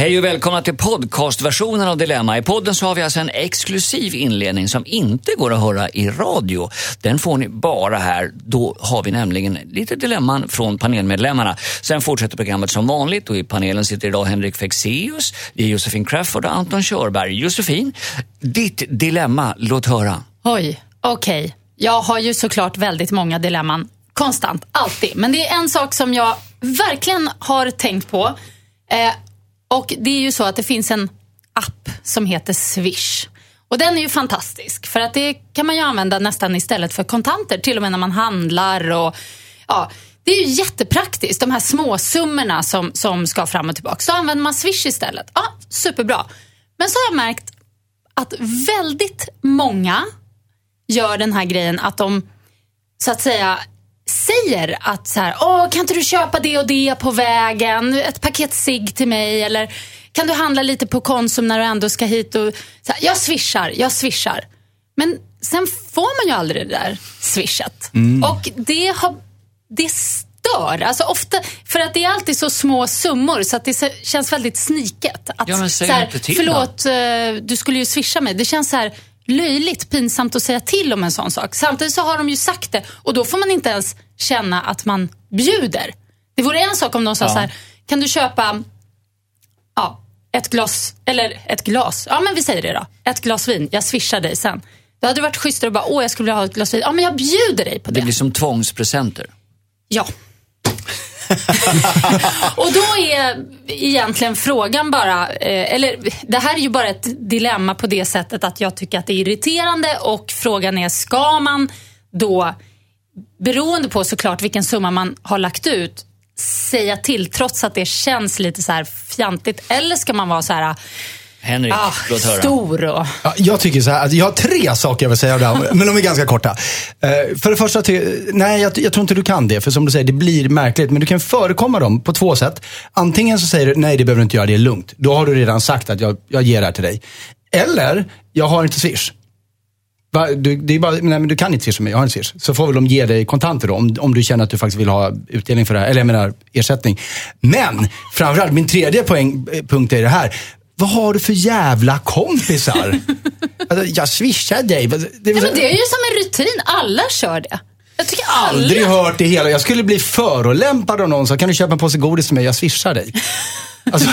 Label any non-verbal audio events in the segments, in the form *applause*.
Hej och välkomna till podcastversionen av Dilemma. I podden så har vi alltså en exklusiv inledning som inte går att höra i radio. Den får ni bara här. Då har vi nämligen lite dilemman från panelmedlemmarna. Sen fortsätter programmet som vanligt och i panelen sitter idag Henrik Fexeus, det är Josefin Crafoord och Anton Körberg. Josefin, ditt dilemma, låt höra. Oj, okej. Okay. Jag har ju såklart väldigt många dilemman. Konstant, alltid. Men det är en sak som jag verkligen har tänkt på. Eh, och det är ju så att det finns en app som heter Swish. Och den är ju fantastisk för att det kan man ju använda nästan istället för kontanter. Till och med när man handlar och ja. Det är ju jättepraktiskt, de här småsummorna som, som ska fram och tillbaka. Så använder man Swish istället. Ja, superbra. Men så har jag märkt att väldigt många gör den här grejen att de så att säga säger att så här, Åh, kan inte du köpa det och det på vägen? Ett paket cigg till mig eller kan du handla lite på Konsum när du ändå ska hit? Och, så här, jag swishar, jag swishar. Men sen får man ju aldrig det där swishat. Mm. Och det, har, det stör. Alltså ofta, för att det är alltid så små summor så att det känns väldigt sniket. Att, ja, men säg så här, inte till Förlåt, då. Eh, du skulle ju swisha mig. Det känns så här löjligt pinsamt att säga till om en sån sak. Samtidigt så har de ju sagt det och då får man inte ens känna att man bjuder. Det vore en sak om de sa ja. så här, kan du köpa ja, ett glas, eller ett glas, ja men vi säger det då, ett glas vin, jag swishar dig sen. Då hade det varit schysstare att bara, åh jag skulle vilja ha ett glas vin, ja men jag bjuder dig på det. Det blir som tvångspresenter. Ja. *laughs* och då är egentligen frågan bara, eh, eller det här är ju bara ett dilemma på det sättet att jag tycker att det är irriterande och frågan är, ska man då, beroende på såklart vilken summa man har lagt ut, säga till trots att det känns lite så här fjantigt? Eller ska man vara så här, Henrik, ah, låt höra. Stor och... Ja, jag tycker så här, att jag har tre saker jag vill säga där, men de är ganska korta. Uh, för det första, nej jag, jag, tror inte du kan det. För som du säger, det blir märkligt. Men du kan förekomma dem på två sätt. Antingen så säger du, nej det behöver du inte göra, det är lugnt. Då har du redan sagt att jag, jag ger det här till dig. Eller, jag har inte Swish. Va? Du, det är bara, nej, men du kan inte swisha mig, jag har inte swish. Så får väl de ge dig kontanter då, om, om du känner att du faktiskt vill ha utdelning för det här, eller jag menar ersättning. Men, framförallt, min tredje poäng, eh, punkt är det här. Vad har du för jävla kompisar? *laughs* alltså, jag swishar dig. Det, ja, men det är ju som en rutin. Alla kör det. Jag tycker alla... Aldrig hört det hela. Jag skulle bli förolämpad av någon som kan du köpa en påse godis till mig? Jag swishar dig. Alltså, *laughs*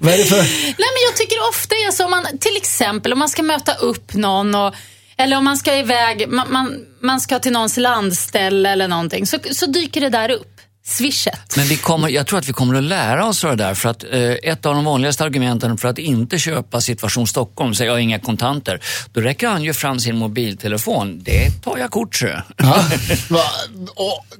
vad är det för... Nej, men jag tycker ofta är så, om man, till exempel om man ska möta upp någon och eller om man ska iväg, man, man, man ska till någons landställe eller någonting, så, så dyker det där upp swishet. Men vi kommer, jag tror att vi kommer att lära oss det där för att eh, ett av de vanligaste argumenten för att inte köpa Situation Stockholm, säger jag inga kontanter, då räcker han ju fram sin mobiltelefon. Det tar jag kort så. Ja. *laughs*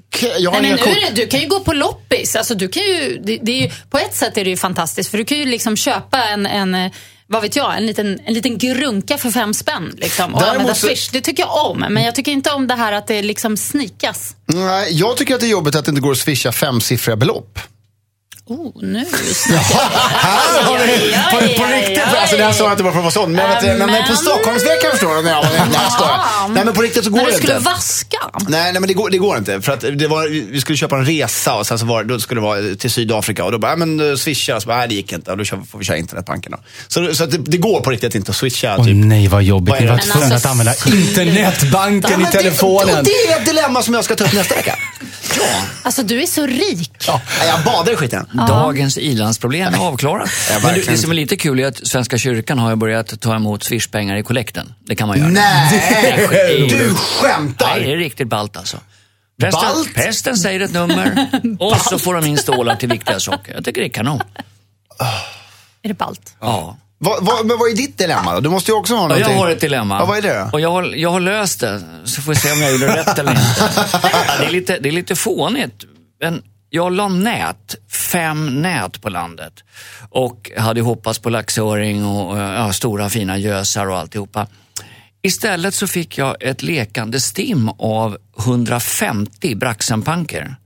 okay, jag har Nej, men nu det, du kan ju gå på loppis. Alltså, du kan ju, det, det är, på ett sätt är det ju fantastiskt för du kan ju liksom köpa en, en vad vet jag, en liten, en liten grunka för fem spänn. Liksom, och Däremot använda Swish. Det tycker jag om. Men jag tycker inte om det här att det liksom snikas. Nej, jag tycker att det är jobbigt att det inte går att swisha femsiffriga belopp. Oh, nu Här har vi på, på riktigt. Alltså det här sa jag inte bara för att vara sån. Men, men, men, men på Stockholmsveckan förstår du. Nej, nej, nej, men på riktigt så går det inte. När du skulle vaska? Nej, nej men det går, det går inte. För att det var, vi skulle köpa en resa och sen så var, då skulle det vara till Sydafrika. Och då bara, men eh, swisha. Så bara, nej det gick inte. Och då får vi köra internetbanken. Då. Så, så att det, det, går på riktigt inte att swisha. Åh typ. nej vad jobbigt. Ni var tvungna att använda internetbanken i telefonen. Och det är ett dilemma som jag ska ta upp nästa vecka. Ja. Alltså du är så rik. Ja, jag badar i skiten. Dagens ilandsproblem är avklarat. Men det som är lite kul är att Svenska kyrkan har börjat ta emot swishpengar i kollekten. Det kan man göra. Nej, *laughs* du skämtar! Nej, det är riktigt ballt alltså. Prästen, Balt? prästen säger ett nummer *laughs* och så får de in stålar till viktiga saker. Jag tycker det är kanon. Är det ballt? Ja. Vad, vad, men vad är ditt dilemma då? Du måste ju också ha någonting. jag har ett dilemma. Ja, vad är det Och jag har, jag har löst det, så får vi se om jag gjorde rätt eller inte. *laughs* Ja, det, är lite, det är lite fånigt. Men jag la nät, fem nät på landet. Och hade hoppats på laxöring och eh, ja, stora fina gösar och alltihopa. Istället så fick jag ett lekande stim av 150 braxenpanker.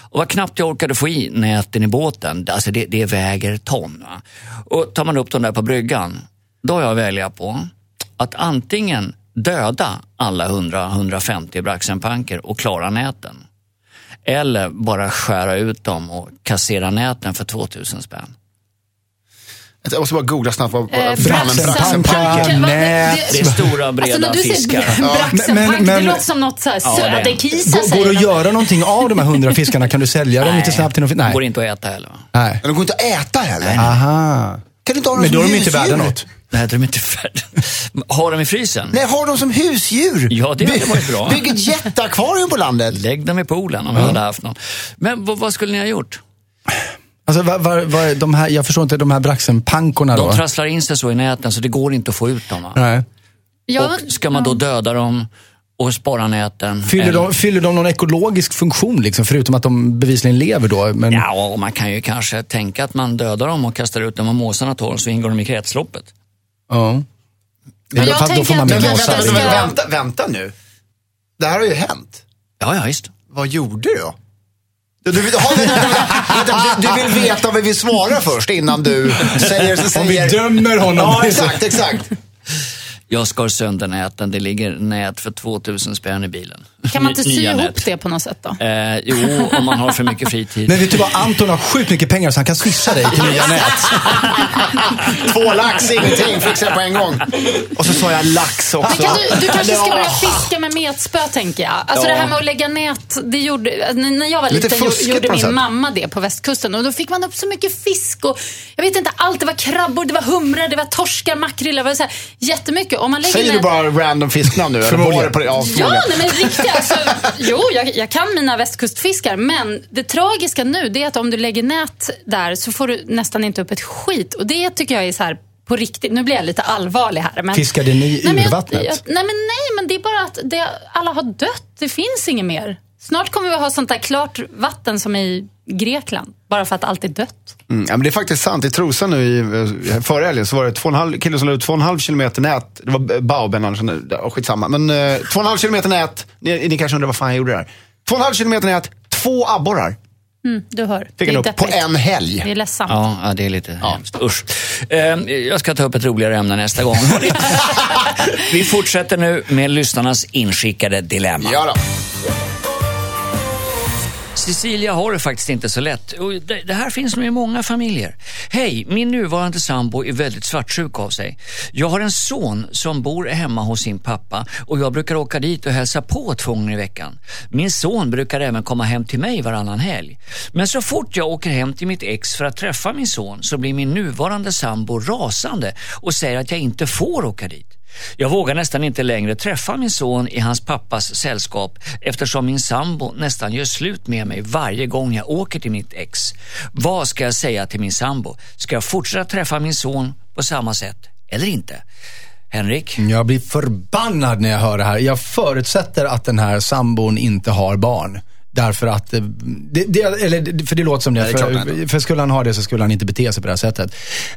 Och vad knappt jag orkade få i näten i båten. Alltså det, det väger ton. Va? Och tar man upp dem där på bryggan, då har jag att välja på att antingen döda alla 100-150 braxenpanker och klara näten. Eller bara skära ut dem och kassera näten för 2000 spänn. Jag måste bara googla snabbt vad Eh, braxenpanka, nät. Det är stora breda Alltså när du fiskar. säger braxenpank, Men- men- det låter som något så här Ja, söderkisa Går, går det att göra någonting av de här hundra fiskarna? Kan du sälja dem lite snabbt till någon? Det går Nej. inte att äta heller. Nej. Men de går inte att äta heller. Aha. Kan du inte ha dem Men då är de inte värda något. Nej, de är inte färdiga. Har de i frysen? Nej, har de som husdjur. Ja, det hade varit bra. Bygg ett jätteakvarium på landet. Lägg dem i poolen om vi hade haft någon. Men vad, vad skulle ni ha gjort? Alltså, var, var, var, de här, jag förstår inte, de här braxenpankorna då? De trasslar in sig så i näten så det går inte att få ut dem. Va? Nej. Ja, Och ska man då döda dem och spara näten? Fyller, eller- de, fyller de någon ekologisk funktion, liksom, förutom att de bevisligen lever då? Men, Ja, och man kan ju kanske tänka att man dödar dem och kastar ut dem och måsarna tål så ingår de i kretsloppet. Ja. Men jag tänker får man att med du kanske vänta, vänta, vänta, vänta nu. Det här har ju hänt. Ja, ja, visst. Vad gjorde du då? Du, du, du, du vill veta vad vi svarar först innan du säger... Så Om vi säger dömer honom. Ja, exakt, exakt. Jag skar sönder näten. Det ligger nät för 2000 spänn i bilen. Kan man inte sy ihop nät. det på något sätt då? Eh, jo, om man har för mycket fritid. Men vet du vad, Anton har sjukt mycket pengar så han kan swisha dig till nya nät. *laughs* Två lax, ingenting, fixar jag på en gång. Och så sa jag lax också. Men kan du, du kanske ska Ja. börja fiska med metspö, tänker jag. Alltså Ja. det här med att lägga nät, det gjorde, när jag var Lite liten gjorde min sätt. mamma det på västkusten. Och då fick man upp så mycket fisk och, jag vet inte allt. Det var krabbor, det var humrar, det var torskar, makrill, det var så här, jättemycket. Om man lägger Säger du nät- bara random fisknamn nu? Eller det? Ja, Ja, förmodligen. nej, men riktigt. Alltså, jo, jag, jag kan mina västkustfiskar. Men det tragiska nu det är att om du lägger nät där så får du nästan inte upp ett skit. Och det tycker jag är så här på riktigt. Nu blir jag lite allvarlig här. Men, Fiskade ni nej, men ur jag- vattnet? Jag, nej, men nej, men det är bara att det, alla har dött. Det finns inget mer. Snart kommer vi ha sånt där klart vatten som i Grekland. Bara för att allt är dött. Mm, ja, men det är faktiskt sant. I Trosa nu i, eh, förra helgen så var det två och en halv, kille som la ut två och en halv kilometer nät. Det var Bauben, Andersson, ja, skitsamma. Men eh, två och en halv kilometer nät. Ni, ni kanske undrar vad fan jag gjorde där. Två och en halv kilometer nät, två abborrar. Mm, du hör. Fick han är upp på en helg. Det är ledsamt. Ja, ja, det är lite hemskt. Usch. Eh, jag ska ta upp ett roligare ämne nästa gång. *laughs* Vi fortsätter nu med lyssnarnas inskickade dilemma. Ja då. Cecilia har det faktiskt inte så lätt. Och det, det här finns nog i många familjer. Hej, min nuvarande sambo är väldigt svartsjuk av sig. Jag har en son som bor hemma hos sin pappa och jag brukar åka dit och hälsa på två gånger i veckan. Min son brukar även komma hem till mig varannan helg. Men så fort jag åker hem till mitt ex för att träffa min son så blir min nuvarande sambo rasande och säger att jag inte får åka dit. Jag vågar nästan inte längre träffa min son i hans pappas sällskap eftersom min sambo nästan gör slut med mig varje gång jag åker till mitt ex. Vad ska jag säga till min sambo? Ska jag fortsätta träffa min son på samma sätt eller inte? Henrik? Jag blir förbannad när jag hör det här. Jag förutsätter att den här sambon inte har barn. Därför att, eh, det, det, eller, för det låter som det. Det för, för skulle han ha det så skulle han inte bete sig på det här sättet.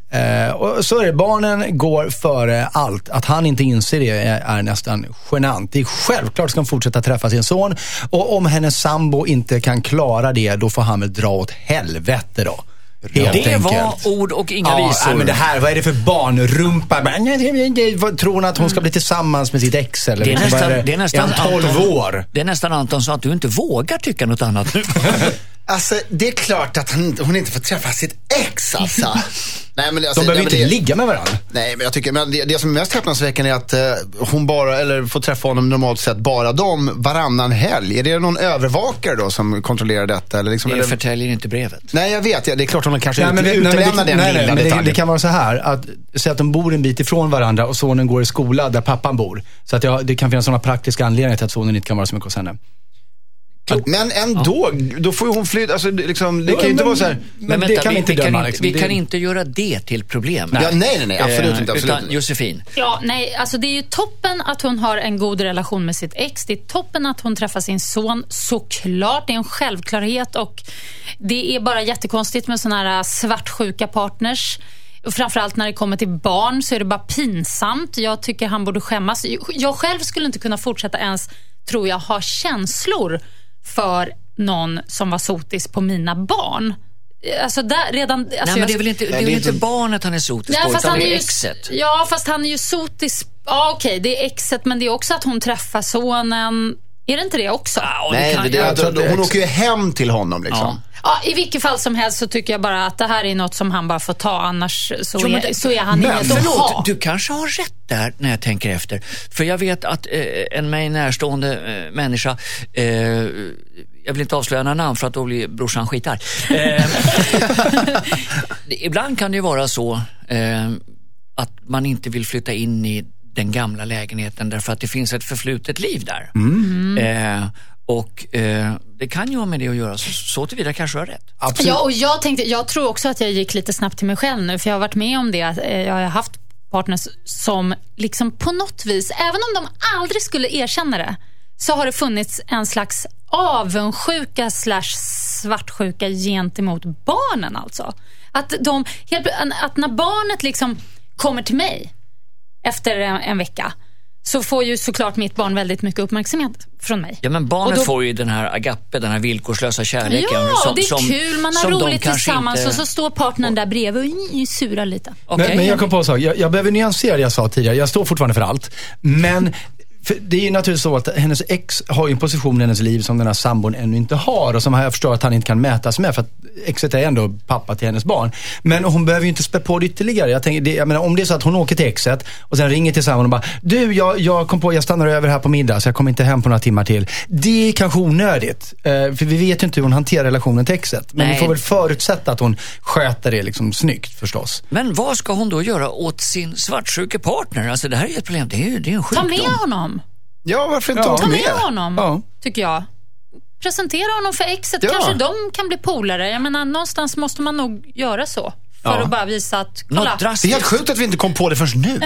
Eh, och så är det, barnen går före allt. Att han inte inser det är, är nästan genant. Det är självklart ska han fortsätta träffa sin son. Och om hennes sambo inte kan klara det, då får han väl dra åt helvete då. Helt Det enkelt. var ord och inga Ja, visor. nej, men det här, vad är det för barnrumpa? Tror hon att hon ska bli tillsammans med sitt ex? Eller Det är liksom, nästan, det är nästan han 12 Anton, år. Det är nästan Anton sa att du inte vågar tycka något annat nu. *laughs* Alltså, det är klart att han, hon inte får träffa sitt ex alltså. *laughs* nej, men, alltså, De behöver nej, inte det, ligga med varandra. Nej, men jag tycker, men det, det som är mest häpnadsväckande är att eh, hon bara, eller får träffa honom normalt sett bara dem varannan helg. Är det någon övervakare då som kontrollerar detta? Eller liksom, Det eller, förtäljer inte brevet. nej, jag vet. Ja, det är klart hon kanske Nej, men, ut, det- nej, men, utelämnar det, den nej, nej, lilla det, detaljen. det kan vara så här, att säg att de bor en bit ifrån varandra och sonen går i skola där pappan bor. Så att jag, det kan finnas sådana praktiska anledningar till att sonen inte kan vara så mycket hos henne. Men ändå, då får ju hon flytta. Alltså, det, liksom, det kan ju inte men, vara så här. Men, det vänta, kan vi, inte vi, kan döma. inte, liksom. vi Det- kan inte göra det till problem. Ja, nej, nej, nej, absolut Eh, inte. Absolut Utan inte. Josefin, Ja, nej, alltså det är ju toppen att hon har en god relation med sitt ex. Det är toppen att hon träffar sin son. Såklart, det är en självklarhet och det är bara jättekonstigt med såna här svartsjuka partners. Och framförallt när det kommer till barn så är det bara pinsamt. Jag tycker han borde skämmas. Jag själv skulle inte kunna fortsätta ens, tror jag, ha känslor för någon som var sotis på mina barn. Alltså där, redan, alltså Nej, men det är väl inte, det är väl inte barnet han är sotis på, utan det är exet. Ja, fast han är ju sotis. Ja, okej, det är exet, men det är också att hon träffar sonen. Är det inte det också? Det Nej, det, det, jag tror att det hon åker ju hem till honom liksom. Ja. Ja, I vilket fall som helst så tycker jag bara att det här är något som han bara får ta, annars så, Jo, är, det- så är han Men inget att ha. du kanske har rätt där när jag tänker efter. För jag vet att eh, en mig närstående eh, människa, eh, jag vill inte avslöja några namn för att då blir brorsan skitar. *laughs* Eh, *laughs* ibland kan det ju vara så eh, att man inte vill flytta in i den gamla lägenheten därför att det finns ett förflutet liv där. Eh, och eh, det kan ju ha med det att göra, så, så tillvida kanske du har rätt. Absolut. Ja, och jag, tänkte, jag tror också att jag gick lite snabbt till mig själv nu, för jag har varit med om det. att, eh, Jag har haft partners som liksom på något vis, även om de aldrig skulle erkänna det, så har det funnits en slags avundsjuka slash svartsjuka gentemot barnen alltså. Att, de, att när barnet liksom kommer till mig efter en, en vecka så får ju såklart mitt barn väldigt mycket uppmärksamhet från mig. Ja, men barnet då- får ju den här agape, den här villkorslösa kärleken. Ja, som, det är som, kul. Man har roligt tillsammans inte- och så står partnern där bredvid och surar lite. Okej. Men, men jag kom på en sak. Jag, jag behöver nyansera det jag sa tidigare. Jag står fortfarande för allt. Men för det är ju naturligtvis så att hennes ex har ju en position i hennes liv som den här sambon ännu inte har och som jag förstår att han inte kan mätas med för att exet är ändå pappa till hennes barn. Men hon behöver ju inte spä på det ytterligare. Jag tänker, det, jag menar, om det är så att hon åker till exet och sen ringer till sambon och bara Du, jag, jag kom på, jag stannar över här på middag så jag kommer inte hem på några timmar till. Det är kanske onödigt. Eh, för vi vet ju inte hur hon hanterar relationen till exet. Men Nej. vi får väl förutsätta att hon sköter det liksom snyggt förstås. Men vad ska hon då göra åt sin svartsjuke partner? Alltså det här är ju ett problem, det är ju det är en Ta sjukdom. med honom. Ja, varför inte Ja. Ta med? honom, Ja. tycker jag. Presentera honom för exet. Ja. Kanske de kan bli polare. Jag menar, någonstans måste man nog göra så. För Ja. att bara visa att, kolla. Det är helt sjukt att vi inte kom på det förrän nu.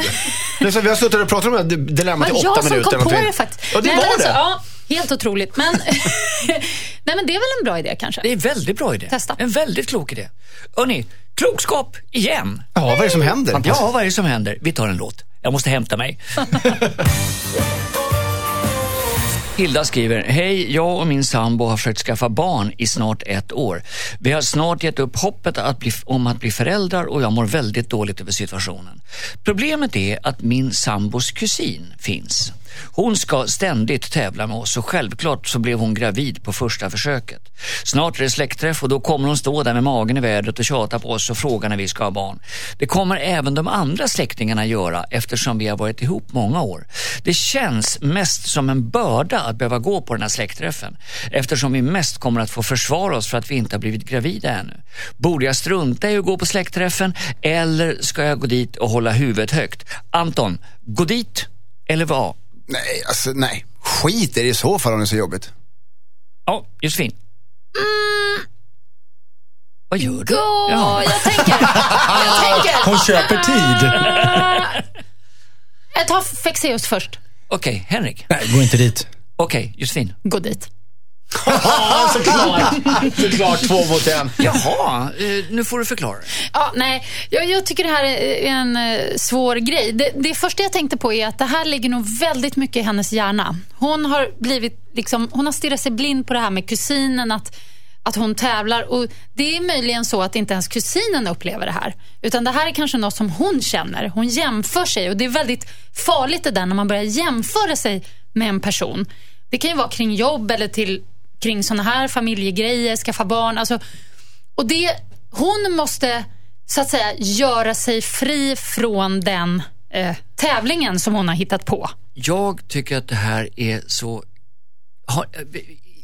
Det är så, vi har suttit och pratat om det här dilemmat Det i var åtta jag som minuter. kom på det faktiskt. Ja, det Nej, var alltså, det. Ja, helt otroligt. Men, *laughs* Nej, men det är väl en bra idé kanske? Det är en väldigt bra idé. Testa. En väldigt klok idé. Hörrni, klokskap igen. Ja, vad är det som händer? Ja, vad är det som händer? Vi tar en låt. Jag måste hämta mig. *laughs* Hilda skriver, hej, jag och min sambo har försökt skaffa barn i snart ett år. Vi har snart gett upp hoppet att bli, om att bli föräldrar och jag mår väldigt dåligt över situationen. Problemet är att min sambos kusin finns. Hon ska ständigt tävla med oss och självklart så blev hon gravid på första försöket. Snart är det släktträff och då kommer hon stå där med magen i vädret och tjata på oss och fråga när vi ska ha barn. Det kommer även de andra släktingarna göra eftersom vi har varit ihop många år. Det känns mest som en börda att behöva gå på den här släktträffen eftersom vi mest kommer att få försvara oss för att vi inte har blivit gravida ännu. Borde jag strunta i att gå på släktträffen eller ska jag gå dit och hålla huvudet högt? Anton, gå dit eller vad? Nej, alltså nej. Skit är det i så fall om det är så jobbigt. Ja, Josefin. Vad gör du? Ja, jag tänker. jag tänker. Hon köper tid. Jag tar Fexeus först. Okej, Henrik. Nej, gå inte dit. Okej, Josefin. Gå dit. Såklart. *laughs* Såklart, två mot en. Jaha, eh, nu får du förklara. Ja, nej, jag, jag tycker det här är en eh, svår grej. Det, det första jag tänkte på är att det här ligger nog väldigt mycket i hennes hjärna. Hon har blivit, liksom, hon har stirrat sig blind på det här med kusinen, att, att hon tävlar. Och Det är möjligen så att inte ens kusinen upplever det här. Utan det här är kanske något som hon känner. Hon jämför sig och det är väldigt farligt det där när man börjar jämföra sig med en person. Det kan ju vara kring jobb eller till, kring såna här familjegrejer, skaffa barn. Alltså, och det, hon måste så att säga göra sig fri från den eh, tävlingen som hon har hittat på. Jag tycker att det här är så... Har,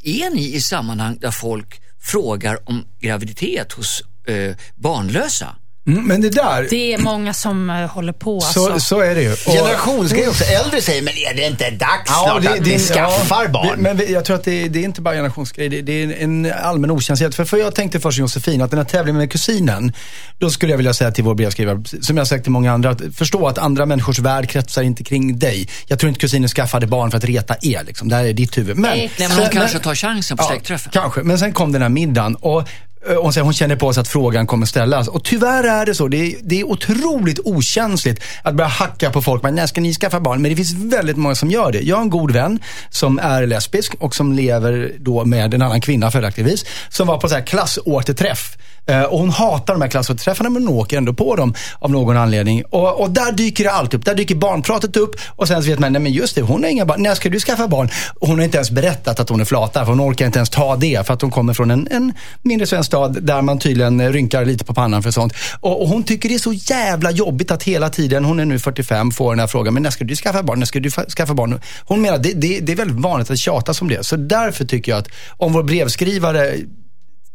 är ni i sammanhang där folk frågar om graviditet hos eh, barnlösa? Mm, men det där, Det är många som eh, håller på. Alltså. så, så är det ju. Och- Generationsgrej också. Äldre säger, men är det inte dags snart att ni skaffar ja, barn? Det, men jag tror att det, det är inte bara generationsgrej, det, det är en allmän okänslighet. För, för jag tänkte först Josefin, att den här tävlingen med kusinen, då skulle jag vilja säga till vår brevskrivare, som jag sagt till många andra, att förstå att andra människors värld kretsar inte kring dig. Jag tror inte kusinen skaffade barn för att reta er, liksom. det här är ditt huvud. Men, Nej, men hon kanske tar chansen på Ja, släktträffen. Kanske, men sen kom den här middagen och Eh, och sen hon känner på sig att frågan kommer ställas. Och tyvärr är det så. Det är, det är otroligt okänsligt att börja hacka på folk. Men när ska ni skaffa barn? Men det finns väldigt många som gör det. Jag har en god vän som är lesbisk och som lever då med en annan kvinna följaktligtvis. Som var på så här klassåterträff. Eh, och hon hatar de här klassåterträffarna men hon åker ändå på dem av någon anledning. Och, och där dyker det allt upp. Där dyker barnpratet upp och sen så vet man, nej men just det, hon har inga barn. När ska du skaffa barn? Och hon har inte ens berättat att hon är flata, för hon orkar inte ens ta det. För att hon kommer från en, en mindre svensk stad där man tydligen rynkar lite på pannan för sånt. Och, och hon tycker det är så jävla jobbigt att hela tiden, hon är nu 45, får den här frågan, men när ska du skaffa barn? När ska du skaffa barn? Hon menar, det, det, det är väldigt vanligt att tjata som det. Så därför tycker jag att om vår brevskrivare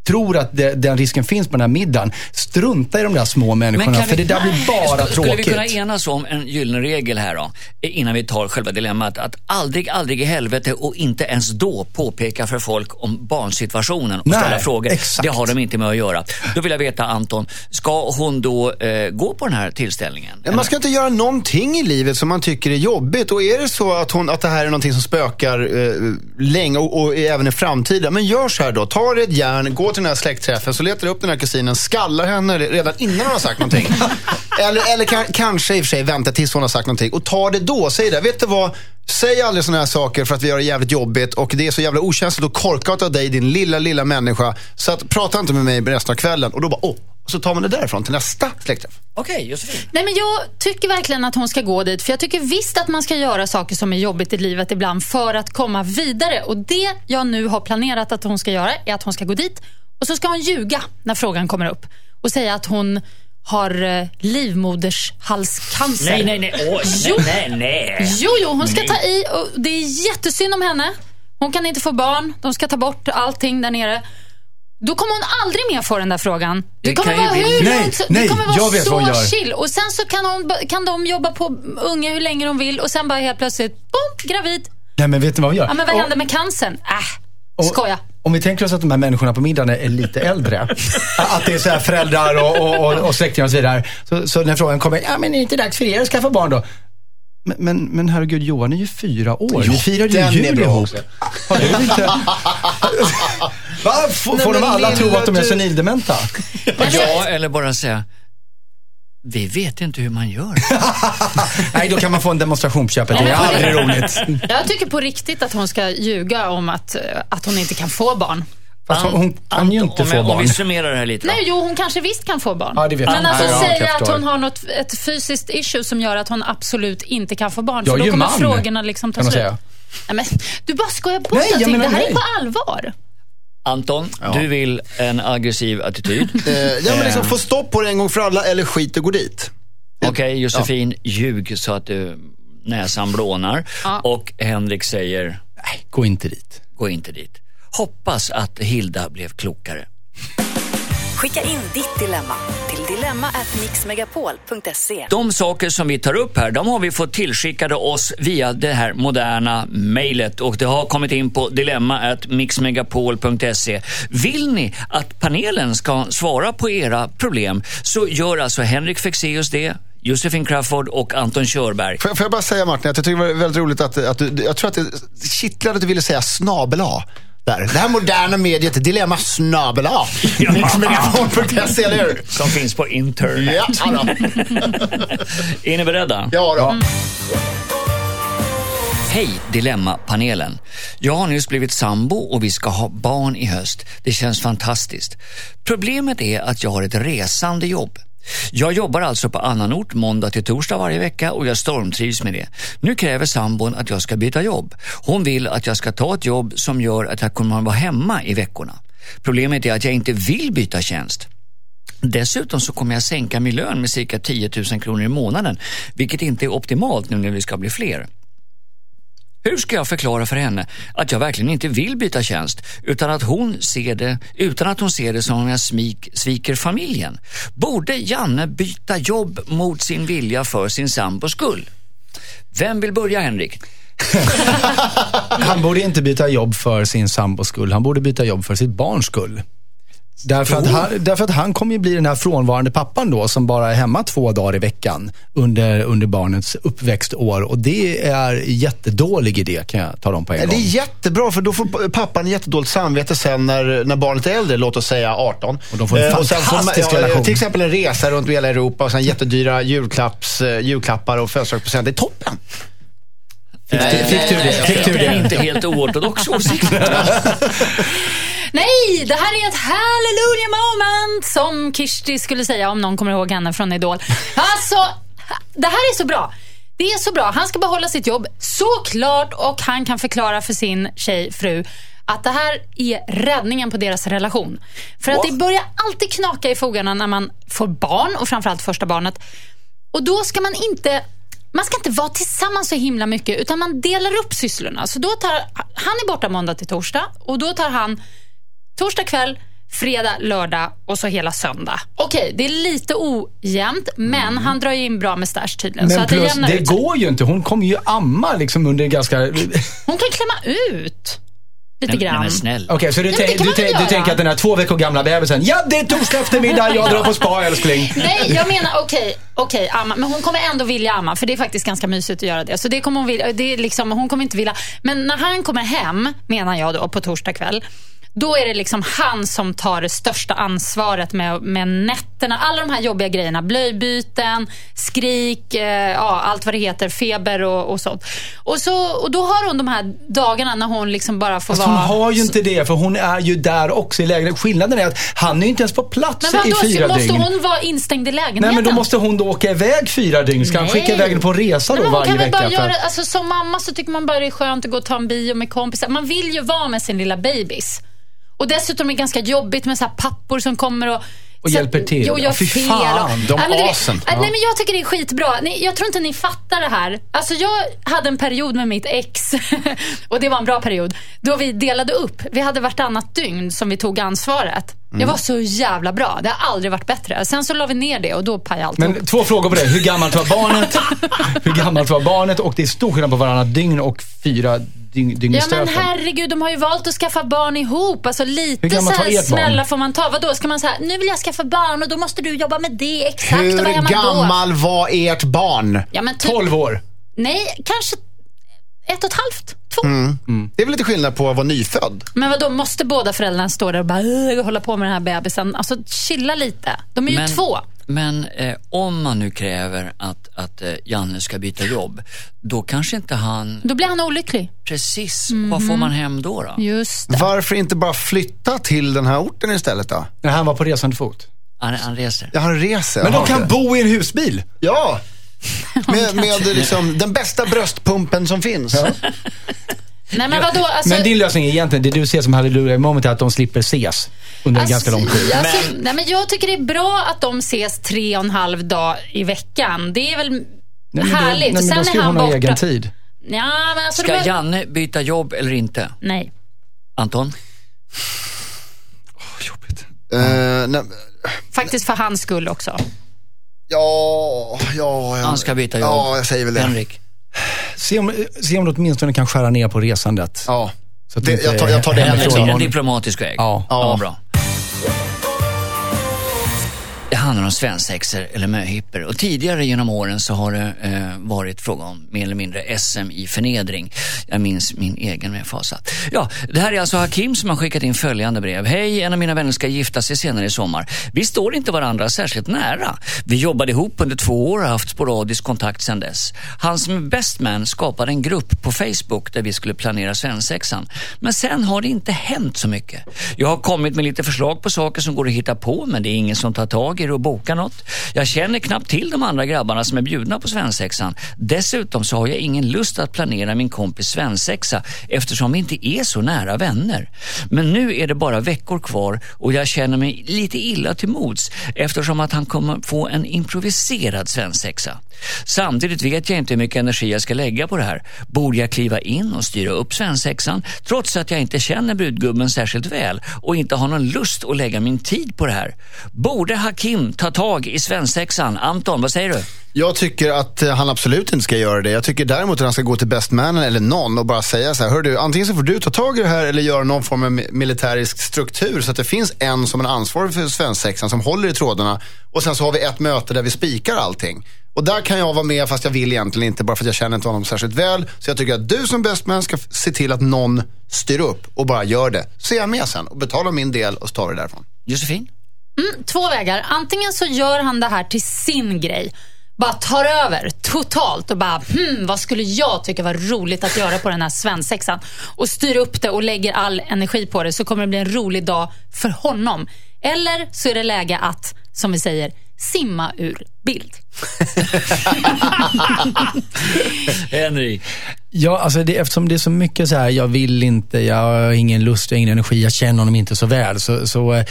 tror att det, den risken finns på den här middagen, strunta i de där små människorna. För det där blir bara Skulle tråkigt. vi kunna enas om en gyllene regel här då? Innan vi tar själva dilemmat. Att aldrig, aldrig i helvete och inte ens då påpeka för folk om barnsituationen och Nej, ställa frågor. exakt. Det har de inte med att göra. Då vill jag veta Anton, ska hon då eh, gå på den här tillställningen? Men Man ska inte göra någonting i livet som man tycker är jobbigt. Och är det så att, hon, att det här är någonting som spökar eh, länge och, och även i framtiden. Men gör så här då. Ta ett järn, gå till den här släktträffen, så letar du upp den här kusinen, skallar henne redan innan hon har sagt någonting. *laughs* eller eller kan, kanske i och för sig vänta tills hon har sagt någonting. Och ta det då. Säg det. Vet du vad? Säg aldrig sådana här saker för att vi gör det jävligt jobbigt och det är så jävla okänsligt och korkat av dig, din lilla, lilla människa. Så att prata inte med mig resten av kvällen. Och då bara, åh. Och så tar man det därifrån till nästa släktträff. Okej, Josefin. Nej, men jag tycker verkligen att hon ska gå dit. För Jag tycker visst att man ska göra saker som är jobbigt i livet ibland för att komma vidare. Och Det jag nu har planerat att hon ska göra är att hon ska gå dit och så ska hon ljuga när frågan kommer upp och säga att hon har eh, livmodershalscancer. Nej, nej, nej. Åh, Jo. nej, nej. Jo, jo, hon ska Nej. ta i och det är jättesynd om henne. Hon kan inte få barn. De ska ta bort allting där nere. Då kommer hon aldrig mer få den där frågan. Det, Det kommer vara hur Nej, långt, nej, det kommer vara jag vet så vad hon chill. Och sen så kan, hon, kan de jobba på unge hur länge de vill och sen bara helt plötsligt, boom, gravid. Nej men vet ni vad vi gör? Ja, men vad Och- händer med cancern? Äh, Och- skoja. Om vi tänker oss att de här människorna på middagen är lite äldre. att det är så här föräldrar och, och, och, och släktingar och så vidare. Så, så när frågan kommer, ja men är det inte dags för er att skaffa barn då? Men, men, men herregud, Johan är ju fyra år. Ni firar ju jul ihop. Har du inte... *laughs* Va? Får, får de alla tro att de är du- senildementa? Ja, eller bara säga, vi vet inte hur man gör. *laughs* Nej, då kan man få en demonstration på köpet. Det är aldrig roligt. Jag tycker på riktigt att hon ska ljuga om att, eh, att hon inte kan få barn. Fast hon, hon kan ju inte om, få Om barn. vi summerar det här lite. Nej, jo, hon kanske visst kan få barn. Ja, det vet Men jag. alltså Ja, säga att hon har något, ett fysiskt issue som gör att hon absolut inte kan få barn. Jag för är då kommer man, frågorna liksom ta slut. säga. Nej, men, du bara skojar bort Nej, allting. Det här är nej. på allvar. Anton, du vill en aggressiv attityd. *laughs* Eh, ja, men liksom, få stopp på det en gång för alla eller skit och gå dit. Okej, Josefin, ljug så att du, näsan blånar. Ja. Och Henrik säger, Nej, gå inte dit. gå inte dit. Hoppas att Hilda blev klokare. Skicka in ditt dilemma till dilemma@mixmegapol.se. De saker som vi tar upp här, de har vi fått tillskickade oss via det här moderna mejlet och det har kommit in på dilemma@mixmegapol.se. Vill ni att panelen ska svara på era problem så gör alltså Henrik Fexeus det, Josefin Crafoord och Anton Körberg. Får, får jag bara säga Martin, att jag tycker det var väldigt roligt att, att du, jag tror att det kittlade att du ville säga snabel. Där. Det här moderna mediet, dilemma snabel A. Mixmegapol.se, eller hur? Som finns på internet. Ja. Är ni beredda? ja då. Hej Dilemmapanelen. Jag har nyss blivit sambo och vi ska ha barn i höst. Det känns fantastiskt. Problemet är att jag har ett resande jobb. Jag jobbar alltså på annan ort måndag till torsdag varje vecka och jag stormtrivs med det. Nu kräver sambon att jag ska byta jobb. Hon vill att jag ska ta ett jobb som gör att jag kommer att vara hemma i veckorna. Problemet är att jag inte vill byta tjänst. Dessutom så kommer jag sänka min lön med cirka 10 000 kronor i månaden, vilket inte är optimalt nu när vi ska bli fler. Hur ska jag förklara för henne att jag verkligen inte vill byta tjänst utan att hon ser det, utan att hon ser det som om jag smik, sviker familjen? Borde Janne byta jobb mot sin vilja för sin sambos skull? Vem vill börja Henrik? *laughs* Han borde inte byta jobb för sin sambos skull. Han borde byta jobb för sitt barns skull. Därför att, han, därför att han kommer ju bli den här frånvarande pappan då som bara är hemma två dagar i veckan under, under barnets uppväxtår. Och det är jättedålig idé kan jag tala om på en Det gång. är jättebra, för då får pappan jättedåligt samvete sen när, när barnet är äldre, låt oss säga 18. Och de får en Eh, fantastisk ja, relation. Till exempel en resa runt hela Europa och sen jättedyra julklapps, eh, julklappar och födelsedagspresenter. Det är toppen. Fick du, fick du det? Fick du Det är det? inte helt oortodox åsikt. *laughs* *laughs* Nej, det här är ett hallelujah moment som Kirsti skulle säga om någon kommer ihåg henne från Idol. Alltså, det här är så bra. Det är så bra. Han ska behålla sitt jobb, såklart, och han kan förklara för sin tjej, fru, att det här är räddningen på deras relation. För att det börjar alltid knaka i fogarna när man får barn, och framförallt första barnet. Och då ska man inte man ska inte vara tillsammans så himla mycket utan man delar upp sysslorna. Så då tar, han är borta måndag till torsdag och då tar han torsdag kväll, fredag, lördag och så hela söndag. Okej, det är lite ojämnt men han drar ju in bra med stash tydligen. så Men att det plus, jämnar det ut sig. går ju inte. Hon kommer ju amma liksom under ganska... Hon kan klämma ut lite Nej, grann. men snäll. Okej, så du, men det tänk, du, tänk- du tänker att den här två veckor gamla bebisen, ja det är torsdag eftermiddag, jag drar på spa *laughs* älskling. Nej, jag menar okej, okej, amma. Men hon kommer ändå vilja amma, för det är faktiskt ganska mysigt att göra det. Så det kommer hon vilja, det är liksom, hon kommer inte vilja. Men när han kommer hem, menar jag då, på torsdag kväll. Då är det liksom han som tar det största ansvaret med, med nätterna. Alla de här jobbiga grejerna. Blöjbyten, skrik, eh, ja, allt vad det heter, feber och, och sånt. Och, så, och då har hon de här dagarna när hon liksom bara får Fast vara... hon har ju inte det, för hon är ju där också i lägenheten. Skillnaden är att han är ju inte ens på plats men i vadå, fyra måste dygn. hon vara instängd i lägenheten? Nej, men då måste hon då åka iväg fyra dygn. Ska han Nej. skicka iväg henne på en resa Nej, då hon varje vecka? bara för göra, alltså, som mamma så tycker man bara det är skönt att gå och ta en bio med kompisar. Man vill ju vara med sin lilla babys. Och dessutom är det ganska jobbigt med så här pappor som kommer och Och så- hjälper till. Jo, Ja, gör fy fel. fan, de Nej, men asen. Nej, men jag tycker det är skitbra. Ni, jag tror inte ni fattar det här. Alltså, jag hade en period med mitt ex, *laughs* och det var en bra period, då vi delade upp. Vi hade vartannat dygn som vi tog ansvaret. Mm. Det var så jävla bra. Det har aldrig varit bättre. Sen så la vi ner det och då pajade allt Men två frågor på det. Hur gammalt var barnet? *laughs* Hur gammalt var barnet? Och det är stor skillnad på varannat dygn och fyra dygn i Ja men herregud, de har ju valt att skaffa barn ihop. Alltså Hur lite så här ert barn? snälla får man ta. Vadå, ska man säga nu vill jag skaffa barn och då måste du jobba med det exakt. och vad Hur man då? gammal var ert barn? Ja men typ, 12 år. nej, kanske ett och ett halvt, två. Det är väl lite skillnad på att vara nyfödd? Men vadå, måste båda föräldrarna stå där och bara hålla på med den här bebisen? Alltså chilla lite. De är ju två. Men eh, om man nu kräver att, att eh, Janne ska byta jobb, då kanske inte han... Då blir han olycklig. Precis, Mhm. vad får man hem då? då? Just det. Varför inte bara flytta till den här orten istället då? När han var på resande fot. Han, han reser. Jag har en resa. Men de kan det. bo i en husbil. Ja! *laughs* Med, med liksom, den bästa bröstpumpen som finns. Nej men vadå, alltså, Men din lösning är egentligen, det du ser som hallelujah moment är att de slipper ses under en ganska lång tid. Alltså, nej, men jag tycker det är bra att de ses tre och en halv dag i veckan. Det är väl Nej, men då- härligt. nej, men Sen då ska är han hon ha egen tid. Ja, men alltså, Ska var... Janne byta jobb eller inte? Nej. Anton? Eh, nej, Faktiskt för hans skull också. ja, ja, ja. Han ska byta jobb. Ja, jag säger väl det. Henrik? Se om, se om du åtminstone kan skära ner på resandet. Ja. Så att Det, inte jag, tar, jag tar det sa. En diplomatisk väg? Ja. ja. Ja. bra handlar om svensexor eller möhippor och tidigare genom åren så har det eh, varit fråga om mer eller mindre SM i förnedring. Jag minns min egen med fasa. Ja, det här är alltså Hakim som har skickat in följande brev. Hej, en av mina vänner ska gifta sig senare i sommar. Vi står inte varandra särskilt nära. Vi jobbade ihop under två år och har haft sporadisk kontakt sedan dess. Han som best man skapade en grupp på Facebook där vi skulle planera svensexan. Men sen har det inte hänt så mycket. Jag har kommit med lite förslag på saker som går att hitta på men det är ingen som tar tag i det och boka något. Jag känner knappt till de andra grabbarna som är bjudna på svensexan. Dessutom så har jag ingen lust att planera min kompis svensexa eftersom vi inte är så nära vänner. Men nu är det bara veckor kvar och jag känner mig lite illa till mods eftersom att han kommer få en improviserad svensexa. Samtidigt vet jag inte hur mycket energi jag ska lägga på det här. Borde jag kliva in och styra upp svensexan trots att jag inte känner brudgubben särskilt väl och inte har någon lust att lägga min tid på det här? Borde Hakim ta tag i svensexan? Anton, vad säger du? Jag tycker att eh, han absolut inte ska göra det. Jag tycker däremot att han ska gå till bestmannen eller någon och bara säga så här, hör du, antingen så får du ta tag i det här eller göra någon form av militärisk struktur så att det finns en som är ansvarig för svensexan som håller i trådarna och sen så har vi ett möte där vi spikar allting. Och där kan jag vara med fast jag vill egentligen inte bara för att jag känner inte honom särskilt väl. Så jag tycker att du som bestman ska se till att någon styr upp och bara gör det. Så är jag med sen och betalar min del och så tar vi det därifrån. Josefin? Två vägar. Antingen så gör han det här till sin grej. Bara tar över totalt och bara, hmm, vad skulle jag tycka var roligt att göra på den här svensexan? Och styr upp det och lägger all energi på det så kommer det bli en rolig dag för honom. Eller så är det läge att, som vi säger, simma ur bild. *laughs* *laughs* Henrik? Ja, alltså det, eftersom det är så mycket så här, jag vill inte, jag har ingen lust, jag har ingen energi, jag känner honom inte så väl. Så, så eh,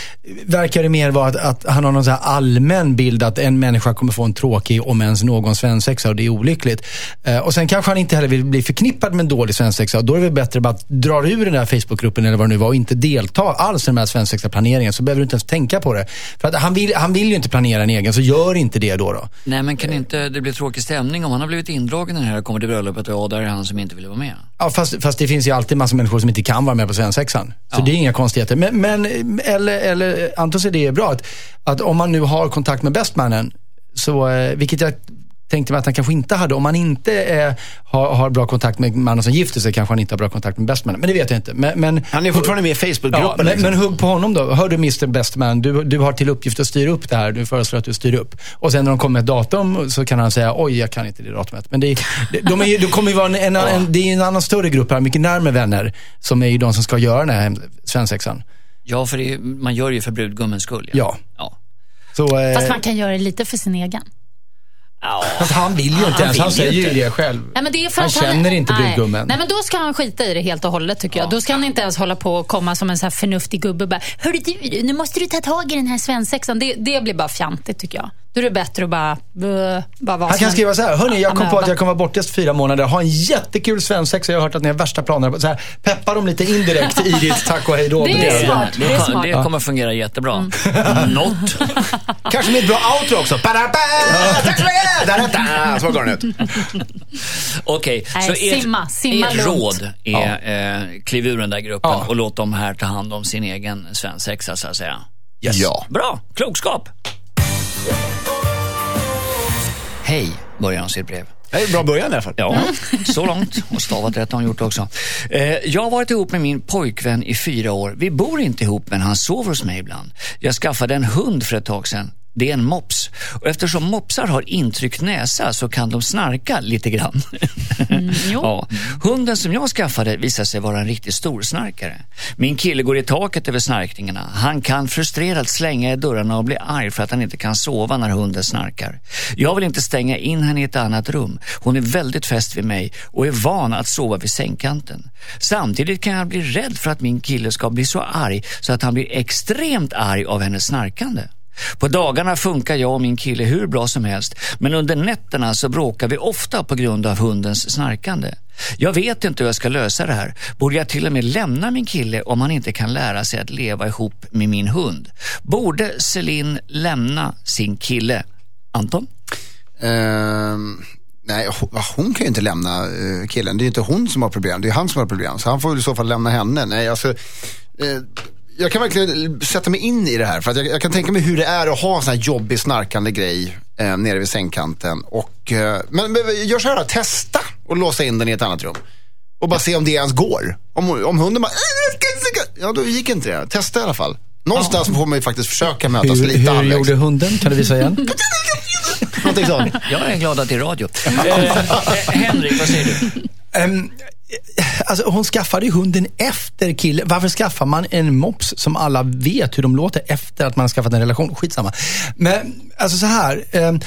verkar det mer vara att, att han har någon så här allmän bild att en människa kommer få en tråkig, om ens någon svensexa och det är olyckligt. Eh, och sen kanske han inte heller vill bli förknippad med en dålig svensexa då är det väl bättre att dra ur den där Facebookgruppen eller vad det nu var och inte delta alls i den här svensexa-planeringen. Så behöver du inte ens tänka på det. För att han vill, han vill ju inte planera en egen, så gör inte det då. då. Nej, men kan inte det bli tråkig stämning om han har blivit indragen i den här kommer till bröllopet och ja, där är han som inte ville vara med? Ja, fast, fast det finns ju alltid massa människor som inte kan vara med på svensexan. Så det är inga konstigheter. Men, men eller, eller Antons idé är bra. Att, att om man nu har kontakt med bestmannen, så, eh, vilket jag tänkte mig att han kanske inte hade. Om man inte eh, har, har bra kontakt med mannen som gifter sig kanske han inte har bra kontakt med bestmannen. Men det vet jag inte. Men, men, Han är fortfarande med i Ja, Facebookgruppen. men, liksom. men hugg på honom då. Hör du Mr Bestman, du, du har till uppgift att styra upp det här. Du föreslår att du styr upp. Och sen när de kommer med ett datum så kan han säga, oj jag kan inte det datumet. Men det, är- det, de är, ju- det kommer ju vara en, en, en, det är en annan större grupp här, mycket närmare vänner, som är ju de som ska göra den här svensexan. Ja, för det man gör ju för brudgummens skull. Ja. ja. Så, eh, Fast man kan göra det lite för sin egen. Fast han vill ju inte ens, han vill ju säger ju inte. det själv. Nej, men det är för Han att känner inte nej. brudgummen. Nej, men då ska han skita i det helt och hållet tycker jag. Då ska han inte ens hålla på och komma som en så här förnuftig gubbe och bara, Hörru du, nu måste du ta tag i den här svensexan. Det, det blir bara fjantigt tycker jag. Då är det bättre att bara, bö, bara vara Han kan skriva så här, hörni jag kom på amöba." att jag kommer vara borta i fyra månader, ha en jättekul svensexa, jag har hört att ni har värsta planer. Så här, peppa dem lite indirekt i ditt *laughs* tack och hej då. Det är smart. Det, Det är kom- smart. det kommer fungera jättebra. *laughs* Något. *laughs* Kanske med ett bra outro också. Tack så mycket! Så går den ut. Okej, så ert, simma. Simma ert råd är eh, kliv ur den där gruppen Ja. och låt dem här ta hand om sin egen svensexa så att säga. Yes. Ja. Bra, klokskap. Hej, börjar han sitt brev. Det är en bra början i alla fall. Ja, så långt. Och stavat rätt har han gjort också. Eh, jag har varit ihop med min pojkvän i fyra år. Vi bor inte ihop, men han sover hos mig ibland. Jag skaffade en hund för ett tag sedan. Det är en mops. Och eftersom mopsar har intryckt näsa så kan de snarka lite grann. jo. *laughs* ja. Hunden som jag skaffade visade sig vara en riktigt stor snarkare. Min kille går i taket över snarkningarna. Han kan frustrerat slänga i dörrarna och bli arg för att han inte kan sova när hunden snarkar. Jag vill inte stänga in henne i ett annat rum. Hon är väldigt fäst vid mig och är van att sova vid sängkanten. Samtidigt kan jag bli rädd för att min kille ska bli så arg så att han blir extremt arg av hennes snarkande. På dagarna funkar jag och min kille hur bra som helst men under nätterna så bråkar vi ofta på grund av hundens snarkande. Jag vet inte hur jag ska lösa det här. Borde jag till och med lämna min kille om han inte kan lära sig att leva ihop med min hund? Borde Celine lämna sin kille? Anton? Um... nej, hon, kan ju inte lämna eh, killen. Det är ju inte hon som har problem, det är han som har problem. Så han får väl i så fall lämna henne. Nej, alltså, eh, jag kan verkligen sätta mig in i det här. För att jag, jag kan tänka mig hur det är att ha en sån här jobbig snarkande grej eh, nere vid sängkanten. Och, eh, men, men gör så här då, testa och låsa in den i ett annat rum. Och bara se om det ens går. Om, om hunden bara, ja då gick inte det. Testa i alla fall. Någonstans får man ju faktiskt försöka mötas Hur, lite hur halvvägs. gjorde hunden? Kan du visa igen? *laughs* Någonting sånt. Jag är glad att det är radio. *laughs* Eh, Henrik, vad säger du? Ehm, alltså hon skaffade ju hunden efter killen. Varför skaffar man en mops som alla vet hur de låter efter att man har skaffat en relation? Skitsamma. Men alltså så här. Ehm,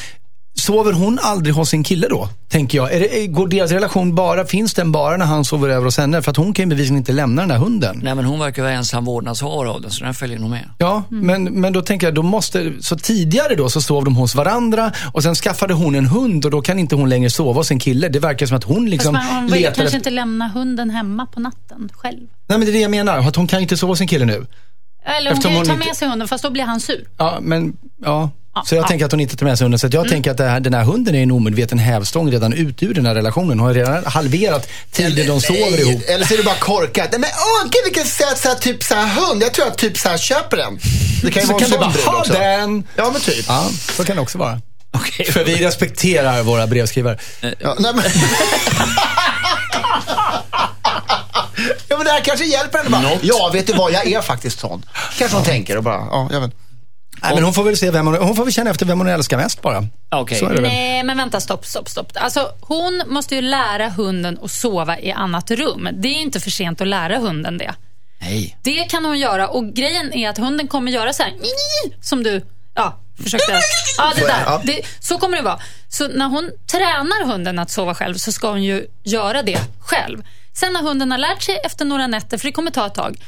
sover hon aldrig hos sin kille då? Tänker jag. Är det, går deras relation bara, finns den bara när han sover över hos henne? För att hon kan ju bevisligen inte lämna den där hunden. Nej, men hon verkar vara ensam vårdnadshavare av den, så den följer nog med. Ja, men, men då tänker jag, då måste, så tidigare då så sov de hos varandra och sen skaffade hon en hund och då kan inte hon längre sova hos sin kille. Det verkar som att hon Fast liksom man, man vill letar kanske efter... inte lämna hunden hemma på natten själv. Nej men det är det jag menar, att hon kan inte sova hos sin kille nu. Eller hon Eftersom kan ju hon ta inte- med sig hunden, fast då blir han sur. Ja, men ja. Så jag tänker att hon inte tar med sig hunden. Så jag tänker att här, den här hunden är en omedveten hävstång redan ut ur den här relationen. Hon har redan halverat tiden de sover ihop. Eller så är det bara korkat. Nej men åh, gud vilken söt så här, typ så här hund. Jag tror att typ så här köper den. Det kan ju Så vara en sån bara, brud ha den! Ja men typ. Ja, så kan det också vara. Okej. För vi respekterar våra brevskrivare. Ja, nej, men... *laughs* ja men det här kanske hjälper henne bara. Ja vet du vad, jag är faktiskt sån. Kanske hon tänker och bara, ja jag vet. Nej, men hon får väl se vem hon, hon får väl känna efter vem hon älskar mest bara. Okej. Så är det väl. Nej, men vänta, stopp, stopp, stopp. Alltså, hon måste ju lära hunden att sova i annat rum. Det är inte för sent att lära hunden det. Nej. Det kan hon göra och grejen är att hunden kommer göra så här, som du ja, försökte. Ja, det där. Det, så kommer det vara. Så när hon tränar hunden att sova själv så ska hon ju göra det själv. Sen när hunden har lärt sig efter några nätter, för det kommer ta ett tag,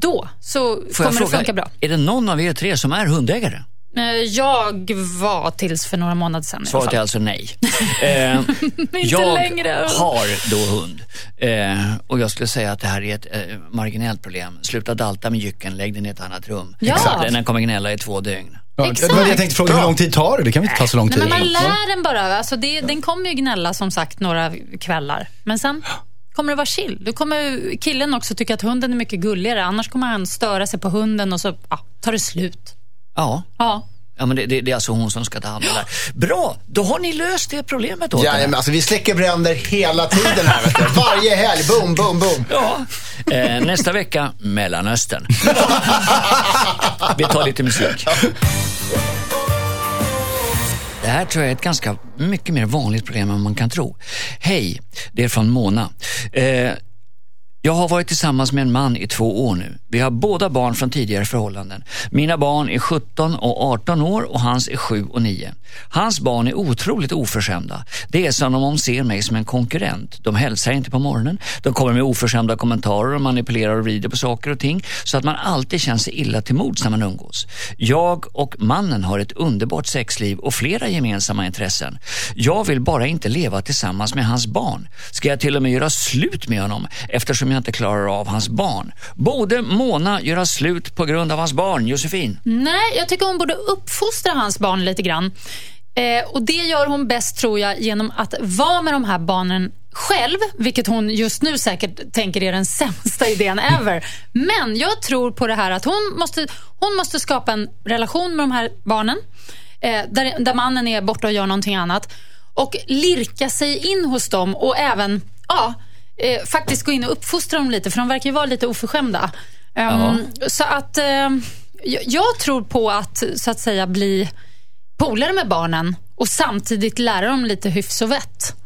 då så Får kommer jag det fråga, funka bra. är det någon av er tre som är hundägare? Eh, Jag var tills för några månader sedan Svaret är alltså nej. *laughs* Eh, Inte jag längre. har då hund. Eh, och jag skulle säga att det här är ett eh, marginellt problem. Sluta dalta med jycken, lägg den i ett annat rum. Ja. Exakt. Den kommer gnälla i två dygn. Ja, det Exakt. var det jag tänkte fråga, hur lång tid tar det? Det kan väl inte ta så lång Nej, tid? men man lär den bara. Alltså det, den kommer ju gnälla som sagt några kvällar. Men sen kommer det vara chill. Då kommer killen också tycka att hunden är mycket gulligare. Annars kommer han störa sig på hunden och så ja, tar det slut. Ja. Ja. Ja, men det, det, det är alltså hon som ska ta hand om det här. Bra, då har ni löst det problemet åt Ja, men alltså vi släcker bränder hela tiden här vet du. Varje helg, boom, boom, boom. Ja. Eh, nästa vecka, Mellanöstern. *laughs* Vi tar lite musik. Det här tror jag är ett ganska mycket mer vanligt problem än man kan tro. Hej, det är från Mona. Eh, jag har varit tillsammans med en man i två år nu. Vi har båda barn från tidigare förhållanden. Mina barn är 17 och 18 år och hans är 7 och 9. Hans barn är otroligt oförskämda. Det är som om de ser mig som en konkurrent. De hälsar inte på morgonen. De kommer med oförskämda kommentarer och manipulerar och vrider på saker och ting så att man alltid känner sig illa till mods när man umgås. Jag och mannen har ett underbart sexliv och flera gemensamma intressen. Jag vill bara inte leva tillsammans med hans barn. Ska jag till och med göra slut med honom eftersom jag inte klarar av hans barn? Borde Mona göra slut på grund av hans barn, Josefin? Nej, jag tycker hon borde uppfostra hans barn lite grann. Eh, och Det gör hon bäst tror jag genom att vara med de här barnen själv, vilket hon just nu säkert tänker är den *laughs* sämsta idén ever. Men jag tror på det här att hon måste, hon måste skapa en relation med de här barnen eh, där, där mannen är borta och gör någonting annat och lirka sig in hos dem och även ja, eh, faktiskt gå in och uppfostra dem lite för de verkar ju vara lite oförskämda. Ehm, Så att eh, jag, jag tror på att så att säga bli polare med barnen och samtidigt lära dem lite hyfs och vett.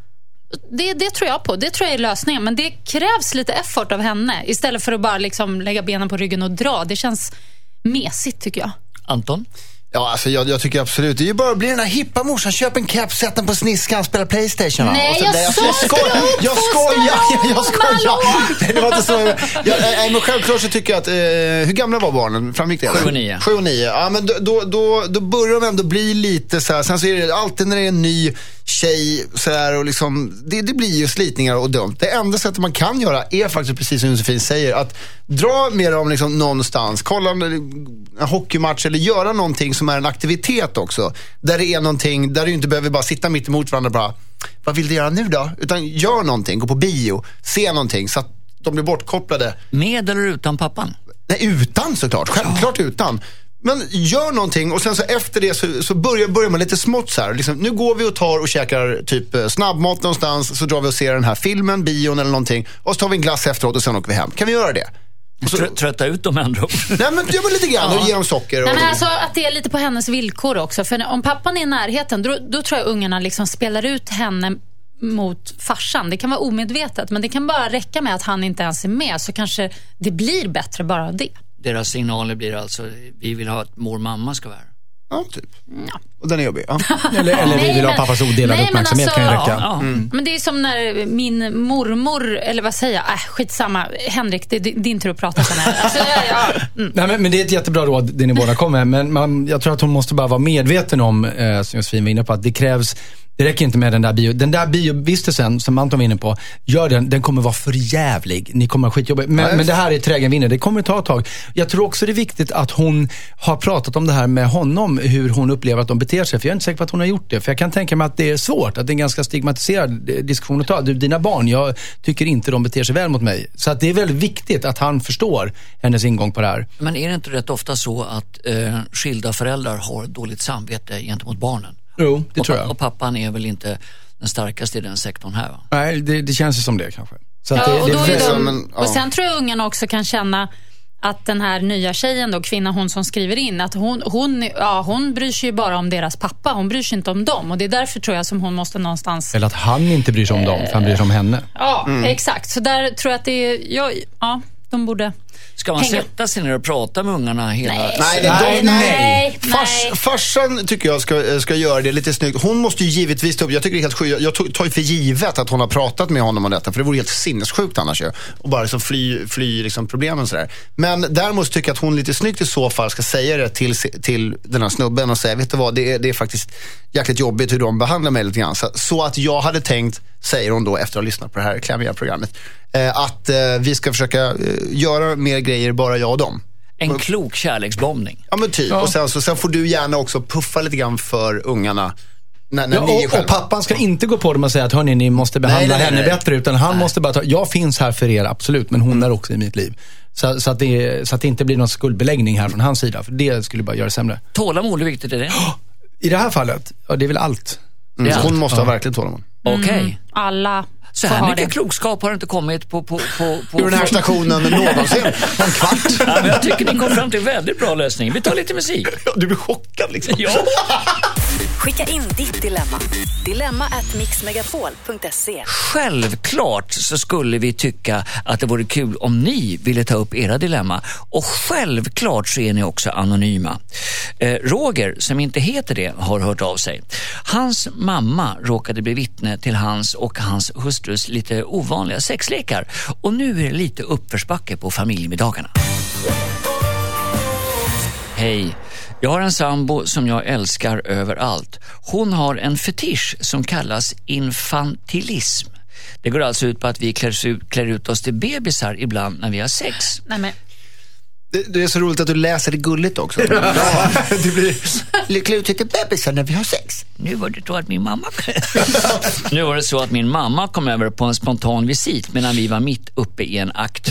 Det, det tror jag på. Det tror jag är lösningen. Men det krävs lite effort av henne istället för att bara liksom lägga benen på ryggen och dra. Det känns mesigt tycker jag. Anton? Ja, alltså jag, jag tycker absolut. Det är ju bara att bli den där hippa morsan. Köp en keps, sätt den på sniskan, spela Playstation. va? Nej, jag sa jag skojar. skulle *laughs* Jag skojar. Jag, jag skojar. Nej, det var inte så. Jag, nej, men självklart så tycker jag att, eh, hur gamla var barnen? Framgick det? Sju och nio. Sju och nio. Ja, men då, då, då, då börjar de ändå bli lite så här. Sen så är det alltid när det är en ny tjej så här, och liksom, det, det blir ju slitningar och dumt. Det enda sättet man kan göra är faktiskt precis som Josefin säger. Att dra med dem liksom någonstans, kolla en, hockeymatch eller göra någonting som är en aktivitet också. Där det är någonting, där du inte behöver bara sitta mitt emot varandra och bara, vad vill du göra nu då? Utan gör någonting, gå på bio, se någonting så att de blir bortkopplade. Med eller utan pappan? Nej, utan såklart. Självklart utan. Men gör någonting och sen så efter det så, så börjar, börjar man lite smått så här. Liksom, nu går vi och tar och käkar typ eh, snabbmat någonstans. Så drar vi och ser den här filmen, bion eller någonting. Och så tar vi en glass efteråt och sen åker vi hem. Kan vi göra det? Och så, Trö- trötta ut dem andra ord. *laughs* nej men gör lite grann och ge dem socker. Och, Nej, men alltså att det är lite på hennes villkor också. För om pappan är i närheten, då, då tror jag ungarna liksom spelar ut henne mot farsan. Det kan vara omedvetet, men det kan bara räcka med att han inte ens är med så kanske det blir bättre bara av det. Deras signaler blir alltså, vi vill ha att mor och mamma ska vara här. ja, typ. Och den är jobbig. Ja. *laughs* Eller, eller vi Nej, vill ha men- pappas odelade uppmärksamhet alltså- kan ju räcka. Ja, Men det är som när min mormor, eller vad säger jag, äh, skitsamma. Henrik, det är din tur att prata sen här. Alltså, ja, ja. Mm. Nej, men, men det är ett jättebra råd, det ni båda kom med. Men man, jag tror att hon måste bara vara medveten om, eh, som Josefin var inne på, att det krävs Det räcker inte med den där bio. Den där biovistelsen som Anton var inne på, gör den, den kommer vara för jävlig. Ni kommer ha skitjobbigt. Men, men det här är trägen vinner. Det kommer ta ett tag. Jag tror också det är viktigt att hon har pratat om det här med honom, hur hon upplever att de beter sig. För jag är inte säker på att hon har gjort det. För jag kan tänka mig att det är svårt, att det är en ganska stigmatiserad eh, diskussion att ta. Du, dina barn, jag tycker inte de beter sig väl mot mig. Så att det är väldigt viktigt att han förstår hennes ingång på det här. Men är det inte rätt ofta så att eh, skilda föräldrar har dåligt samvete gentemot barnen? Jo, det och, tror jag. Och pappan är väl inte den starkaste i den sektorn här va? Nej, det, det känns ju som det kanske. Så att Ja, det, och, det då är är väldigt- de, men, ja. och sen tror jag ungarna också kan känna att den här nya tjejen, då, kvinnan hon som skriver in, att hon, hon, ja, hon bryr sig ju bara om deras pappa. Hon bryr sig inte om dem. Och Det är därför tror jag som hon måste någonstans... Eller att han inte bryr sig om dem, för han bryr sig om henne. Ja, Mm. exakt. Så där tror jag att det är... Ja, ja de borde... Ska man Hänga- sätta sig ner och prata med ungarna hela... Nej. Nej, det, Nej, de, nej. Fars, nej. farsan tycker jag ska, ska göra det lite snyggt. Hon måste ju givetvis ta upp, jag tycker det är helt sjukt, jag tog- tar ju för givet att hon har pratat med honom om detta, för det vore helt sinnessjukt annars ju. Och bara liksom fly, fly liksom problemen sådär. Men däremot tycker jag att hon lite snyggt i så fall ska säga det till, till den här snubben och säga, vet du vad, det är, det är faktiskt jäkligt jobbigt hur de behandlar mig lite grann. Så, så att jag hade tänkt, säger hon då efter att ha lyssnat på det här klämmiga programmet, eh, att eh, vi ska försöka eh, göra mer grejer bara jag och dem. En klok kärleksbombning. Ja men typ. Och sen, så, sen får du gärna också puffa lite grann för ungarna. När, när Ja, ni är och, och pappan ska inte gå på dem och säga att hörni, ni måste behandla Nej, nej, henne nej. bättre. Utan han måste bara ta, jag finns här för er absolut, men hon är också i mitt liv. Så, så, att det, så att det inte blir någon skuldbeläggning här från hans sida. För det skulle bara göra det sämre. Tålamod, hur viktigt är det? *gasps* I det här fallet, ja det är väl allt. Mm, Ja. Hon måste ha verkligen tålamod. Okej. Alla Så här mycket det. klokskap har inte kommit på... på, på, på Ur den här stationen *laughs* någonsin. På en kvart. Ja, men jag tycker ni kom fram till en väldigt bra lösning. Vi tar lite musik. Du blir chockad liksom. Ja. Skicka in ditt dilemma. Dilemma at mixmegapol.se. Självklart så skulle vi tycka att det vore kul om ni ville ta upp era dilemma. Och självklart så är ni också anonyma. Eh, Roger, som inte heter det, har hört av sig. Hans mamma råkade bli vittne till hans och hans hustrus lite ovanliga sexlekar. Och nu är det lite uppförsbacke på familjemiddagarna. Hej. Jag har en sambo som jag älskar överallt. Hon har en fetisch som kallas infantilism. Det går alltså ut på att vi klär ut, klär ut oss till bebisar ibland när vi har sex. Nej, men, det, det är så roligt att du läser det gulligt också. Ja, *laughs* det blir... Klä ut till bebisar när vi har sex. Nu var det så att min mamma *laughs* Nu var det så att min mamma kom över på en spontan visit medan vi var mitt uppe i en akt.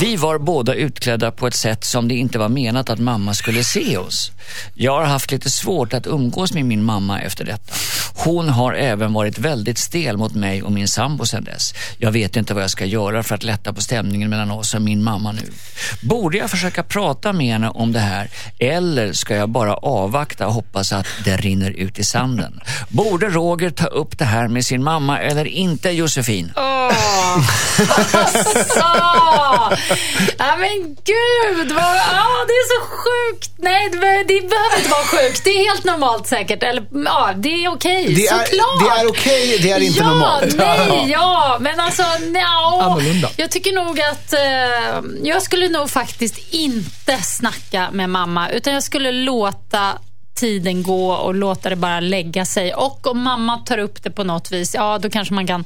Vi var båda utklädda på ett sätt som det inte var menat att mamma skulle se oss. Jag har haft lite svårt att umgås med min mamma efter detta. Hon har även varit väldigt stel mot mig och min sambo sedan dess. Jag vet inte vad jag ska göra för att lätta på stämningen mellan oss och min mamma nu. Borde jag försöka prata med henne om det här eller ska jag bara avvakta och hoppas att det rinner ut i sanden? Borde Roger ta upp det här med sin mamma eller inte Josefin? Åh! Alltså! Ja, men gud! Vad, ja, det är så sjukt. Nej, det, det behöver inte vara sjukt. Det är helt normalt säkert. Eller, ja, det är okej. Det är- Såklart. det är okej, det är inte ja, normalt. Nej, ja, men alltså... Annorlunda. Jag tycker nog att... Eh, jag skulle nog faktiskt inte snacka med mamma. Utan jag skulle låta tiden gå och låta det bara lägga sig. Och om mamma tar upp det på något vis, ja då kanske man kan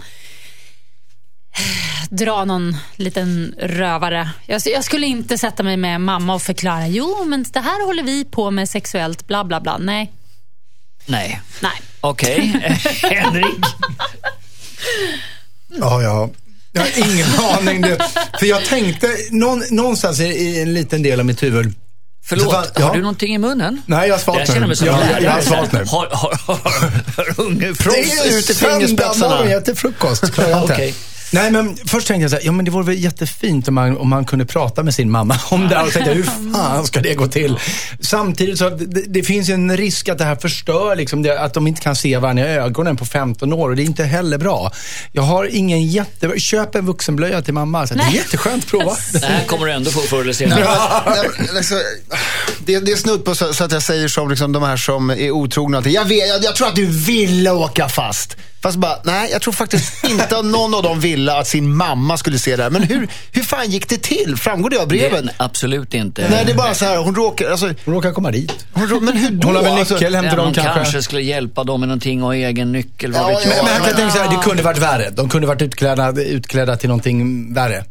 dra någon liten rövare. Jag, jag skulle inte sätta mig med mamma och förklara, jo men det här håller vi på med sexuellt, bla bla bla. Nej, Nej. nej. Okej. *laughs* Henrik? Ja, ja. Jag har ingen *laughs* aning. Du. För jag tänkte, någon, någonstans i, i en liten del av mitt huvud. Förlåt, fan, ja. har du någonting i munnen? Nej, jag har svalt nu. Jag- en jag- jag har svalt nu. Har, har, har, har unge Det proffs är ut i söndag fingerspetsarna. morgon, jag äter frukost. Okej. Nej, men först tänkte jag så här, ja men det vore väl jättefint om man, om man kunde prata med sin mamma om det här. Och tänkte, hur fan ska det gå till? Samtidigt så, det, det finns ju en risk att det här förstör, liksom, det, att de inte kan se varandra i ögonen på 15 år och det är inte heller bra. Jag har ingen jätte... Köp en vuxenblöja till mamma. Så det är jätteskönt, prova. *laughs* Det här kommer du ändå få förr eller senare. Nej, *laughs* men, liksom, det, det är snudd på så, så att jag säger som liksom, de här som är otrogna. Att, jag, vet, jag, jag tror att du ville åka fast. Fast bara, nej, jag tror faktiskt inte att någon av dem ville att sin mamma skulle se det här. Men hur, hur fan gick det till? Framgår det av brevet? Det, absolut inte. Nej, det är bara så här, hon råkar, alltså, Hon råkar komma dit. hon, men hur då? Hon har väl Alltså, nyckel hem Ja, till dem de kanske. kanske. skulle hjälpa dem med någonting och ha egen nyckel. Vad Ja, vet jag. Men, men jag kan tänka så här, det kunde varit värre. De kunde varit utklädda, utklädda till någonting värre.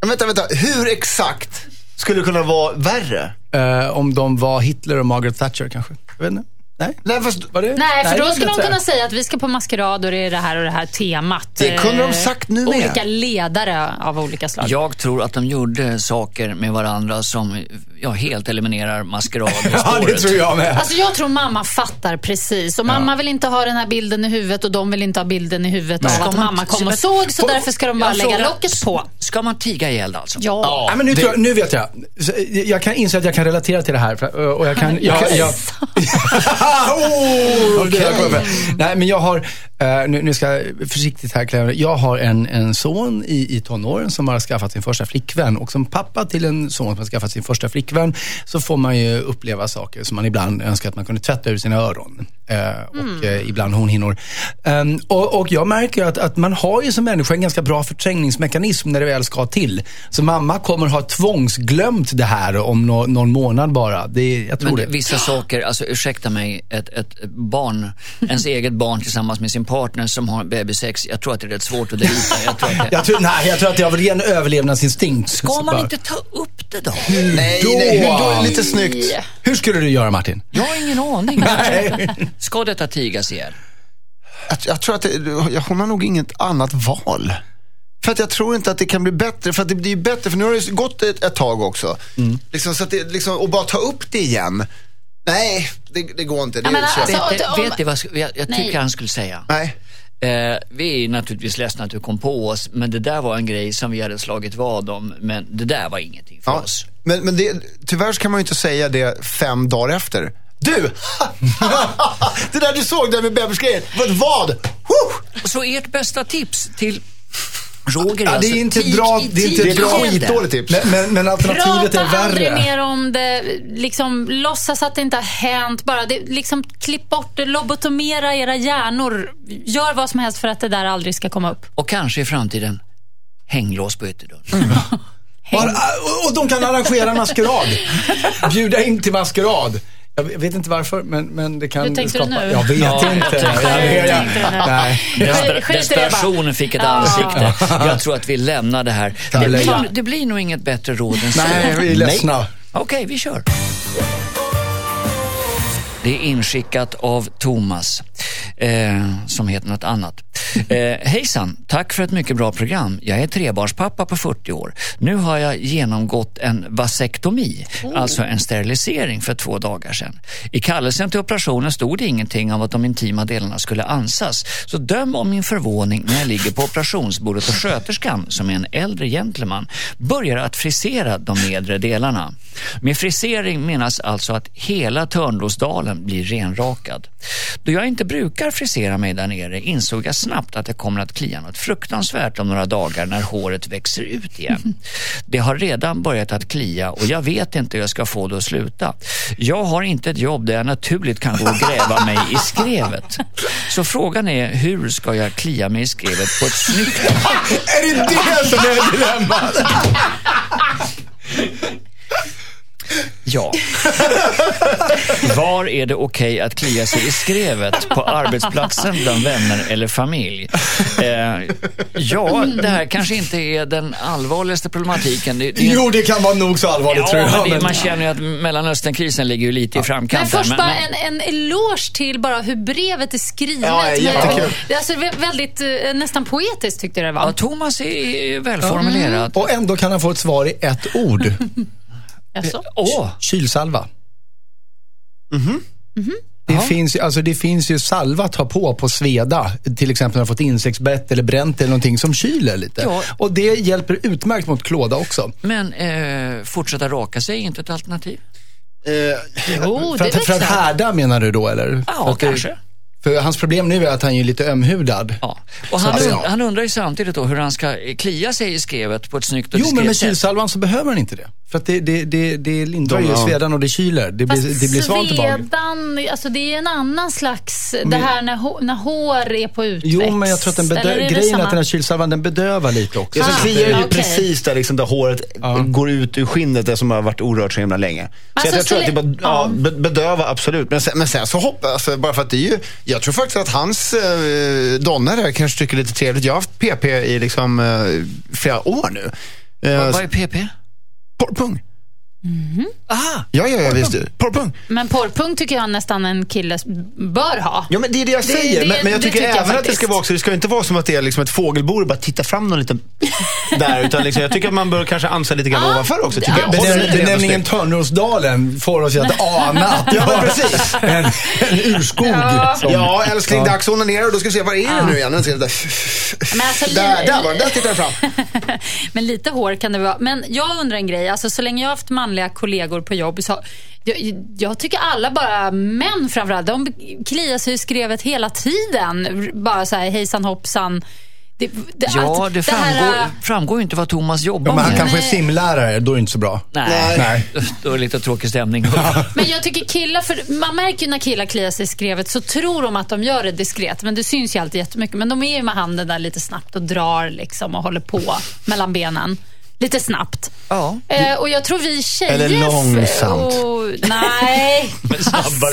Men vänta, vänta. Hur exakt skulle det kunna vara värre? Eh, om de var Hitler och Margaret Thatcher kanske. Jag vet inte. Nej? Nej, fast, Var det? Nej, för det då skulle de kunna säga att vi ska på maskerad och det är det här och det här temat. Det kunde de Eh, sagt nu med. Olika ledare av olika slag. Jag tror att de gjorde saker med varandra som ja, helt eliminerar maskerad *laughs* Ja, det tror jag med. Alltså jag tror mamma fattar precis. Och mamma vill inte ha den här bilden i huvudet och de vill inte ha bilden i huvudet av Ska att man- mamma kom och såg. Så Får- därför ska de bara Jag lägga frågar, locket på. Ska man tiga ihjäl alltså? Ja. Nej, men nu, tror jag, nu vet jag. Så, Jag kan inse att jag kan relatera till det här. för- Och jag kan, jag, Okej. jag, *laughs* *laughs* oh, för. Nej, men jag har, eh, nu, nu ska jag försiktigt här Clever. Jag har en, en son i, i tonåren som har skaffat sin första flickvän. Och som pappa till en son som har skaffat sin första flickvän så får man ju uppleva saker som man ibland önskar att man kunde tvätta ur sina öron. Eh, och eh, ibland hornhinnor. Um, och, och jag märker att, att man har ju som människa en ganska bra förträngningsmekanism när det väl ska till. Så mamma kommer ha tvångsglömt det här om nå, någon månad bara. Det, jag tror Men det. vissa saker, alltså ursäkta mig, ett, ett barn, ens *laughs* eget barn tillsammans med sin partner som har bebissex, jag tror att det är rätt svårt att delita. Jag tror att det, Jag tror, nej, jag tror att det har ren överlevnadsinstinkt. ska man bara- inte ta upp det då? nej, nej, hur då? Lite snyggt. Hur skulle du göra Martin? Jag har ingen aning. *laughs* Ska detta tigas ihjäl? Jag, jag tror att det, hon har nog inget annat val. För att jag tror inte att det kan bli bättre. För att det blir bättre, för nu har det ju gått ett, ett tag också. Liksom, så att det, liksom, och bara ta upp det igen. Nej, det, det går inte. Det, så- alltså- vet, om- vet du vad jag, jag tycker han skulle säga? nej. Eh, vi är naturligtvis ledsna att du kom på oss, men det där var en grej som vi hade slagit vad om. Men det där var ingenting för Ja. oss. Men, men det, tyvärr så kan man ju inte säga det fem dagar efter. Du! *laughs* det där du såg där med bebisgrejen, vad? vad? Så ert bästa tips till Roger Ja, det är alltså, inte tig bra- det är inte tid. Det är ett bra. skitdåligt tips. Men, men, men alternativet Prata är aldrig värre. mer om det. Liksom, låtsas att det inte har hänt. Bara det, liksom, klipp bort det. Lobotomera era hjärnor. Gör vad som helst för att det där aldrig ska komma upp. Och kanske i framtiden hänglås på ytterdörren. Och, och de kan arrangera maskerad. Bjuda in till maskerad. Jag vet inte varför, men, men det kan Hur tänkte du skapa... nu? Jag vet Ja, inte. jag du desperationen fick ett ansikte. Jag tror att vi lämnar det här. Det blir, det blir nog inget bättre råd än så. Nej, vi är ledsna. Okej, vi kör. Det är inskickat av Thomas, eh, som heter något annat. *laughs* Eh, hejsan, tack för ett mycket bra program. Jag är trebarnspappa på 40 år. Nu har jag genomgått en vasektomi, alltså en sterilisering för två dagar sedan. I kallelsen till operationen stod det ingenting om att de intima delarna skulle ansas. Så döm om min förvåning när jag ligger på operationsbordet och sköterskan, som är en äldre gentleman, börjar att frisera de nedre delarna. Med frisering menas alltså att hela Törnrosdalen blir renrakad. Då jag inte brukar frisera mig där nere insåg jag snabbt att det kommer att klia något fruktansvärt om några dagar när håret växer ut igen. *laughs* Det har redan börjat att klia och jag vet inte hur jag ska få det att sluta. Jag har inte ett jobb där jag naturligt kan gå och gräva mig i skrevet. Så frågan är, hur ska jag klia mig i skrevet på ett snyggt *laughs* Är det det som är dilemmat? *laughs* Ja. *laughs* Var är det okej att klia sig i skrevet? På arbetsplatsen, bland vänner eller familj? Eh, ja, det här kanske inte är den allvarligaste problematiken. Det, det är- Jo, det kan vara nog så allvarligt tror Ja, jag. men det, men- man känner ju att Mellanösternkrisen ligger ju lite i framkant. Men först men- bara men- en, en eloge till bara hur brevet är skrivet. Ja, jättekul. Det är alltså vä- väldigt, eh, nästan poetiskt tyckte jag det var. Ja, Thomas är välformulerad. Och ändå kan han få ett svar i ett ord. *laughs* Jaså? Åh, Kylsalva. Det, finns, ju- alltså det finns ju salva att ha på på sveda. Till exempel när har fått insektsbett eller bränt eller någonting som kyler lite. Ja. Och det hjälper utmärkt mot klåda också. men eh, fortsätta raka sig är inte ett alternativ? Eh, Jo, för, det att, för att härda menar du då eller? Ja, det- kanske. För hans problem nu är att han är lite ömhudad. Ja. Och han, Så- und- han undrar ju samtidigt då hur han ska eh, klia sig i skrevet på ett snyggt och Jo, men med kylsalvan så behöver han inte det. För att det, det, det, det lindrar ju ja. svedan och det kyler. Det Fast blir, det blir svalt svedan, alltså det är en annan slags, det här när, hå- när hår är på utväxt. Jo, men jag tror att den bedö- grejen samma? att den här kylsalvan den bedövar lite också. Det som Ah, kliar är ju okej. precis där, liksom, där håret går ut ur skinnet, det som har varit orört så himla länge. Så Alltså, att jag tror så att det bara, ja, be- bedöva, absolut. Men sen, men sen så hoppas alltså, bara för att det är ju, jag tror faktiskt att hans eh, donna där kanske tycker det är lite trevligt. Jag har haft PP i liksom, eh, flera år nu. Eh, Vad vad är PP? Porrpung. Aha! Ja, ja, ja, visst. Porrpung. Men porrpung tycker jag nästan en kille bör ha. Ja, men det är det jag Det- säger. det- men, men jag det tycker tycker jag även att det ska vara också, det ska inte vara som att det är liksom ett fågelbo och bara titta fram någon liten *laughs* där. Utan liksom, jag tycker att man bör kanske ansa lite grann Ja, ovanför också. Tycker ja. jag. Benämningen. Törnrosdalen får oss att ana att *laughs* det Ja, var precis. en, en urskog. Som, Ja, älskling, dags att onanera och då ska vi se, var är det nu igen? Där, alltså, där, li- där var den, där tittar jag fram. *laughs* Men lite hår kan det vara. Men jag undrar en grej. Alltså, så länge jag har haft manliga kollegor på jobb så jag, jag tycker alla, bara män framförallt, de kliar sig i skrevet hela tiden. Bara så här hejsan hoppsan. Det, det, Ja, att det framgår, här, framgår ju inte vad Thomas jobbar Ja, men han med. kanske är simlärare, då är det inte så bra. Nej, Nej. då är det lite tråkig stämning. Men jag tycker killar, för man märker ju när killar kliar sig i skrevet så tror de att de gör det diskret. Men det syns ju alltid jättemycket. Men de är ju med handen där lite snabbt och drar liksom och håller på mellan benen. Lite snabbt. Ja. Eh, och jag tror vi tjejer... Eller långsamt. Och, nej.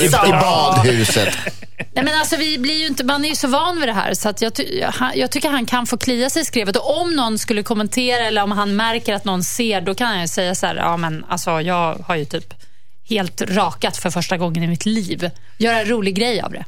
*laughs* I, I badhuset. nej men alltså, vi blir ju inte, man är ju så van vid det här. Så att jag, ty, jag, jag tycker han kan få klia sig i skrevet. Och om någon skulle kommentera eller om han märker att någon ser, då kan han ju säga så här, ja men alltså jag har ju typ helt rakat för första gången i mitt liv. Göra en rolig grej av det.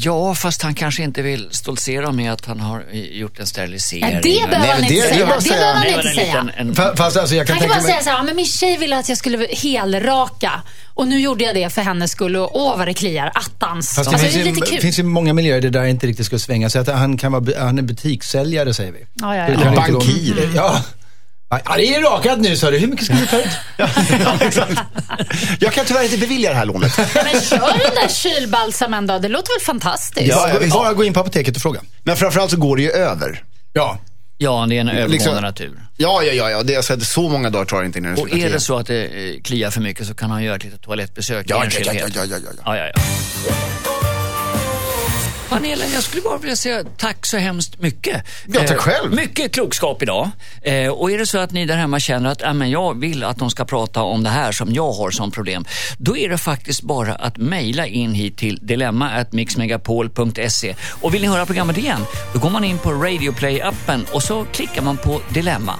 Ja, fast han kanske inte vill stoltsera med att han har gjort en sterilisering. Ja, det behöver han inte det- det säga. Det säga- behöver han inte en säga. liten, en, Fa- Fast alltså, jag kan Han kan tänka bara mig... säga så här, men min tjej ville att jag skulle helraka och nu gjorde jag det för hennes skull och åh vad det kliar, attans. Fast det alltså, finns, det är lite kul. finns ju många miljöer där det inte riktigt ska svänga. Så att han kan vara han är butikssäljare, säger vi. Ja, ja, Det ja. Bankir. Ja. Ja, det är rakat nu, sa du. Hur mycket ska du ta ut? Ja, exakt. Jag kan tyvärr inte bevilja det här lånet. Men kör den där kylbalsamen då, det låter väl fantastiskt? Ja, ja. Bara gå in på apoteket och fråga. Men framförallt så går det ju över. Ja. ja, det är en övergående Liksom- natur. Ja, ja, ja. ja. Det är så, så många dagar tar det inte innan Och är det så att det eh, kliar för mycket så kan han göra ett litet toalettbesök Ja, i ja, enskildhet. ja, ja, ja, ja, ja. ja, ja, ja. Panelen, jag skulle bara vilja säga tack så hemskt mycket. Ja, tack Eh, själv. Mycket klokskap idag. Eh, och är det så att ni där hemma känner att äh, men jag vill att de ska prata om det här som jag har som problem, då är det faktiskt bara att mejla in hit till dilemma@mixmegapol.se. Och vill ni höra programmet igen, då går man in på Radioplay-appen och så klickar man på Dilemma.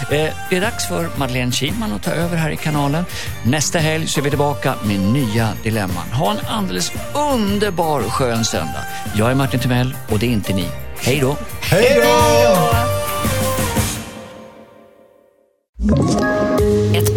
Eh, det är dags för Madeleine Kilman att ta över här i kanalen. Nästa helg så är vi tillbaka med nya dilemman. Ha en alldeles underbar skön söndag. Jag är Martin Timell och det är inte ni. Hej då! Hej då!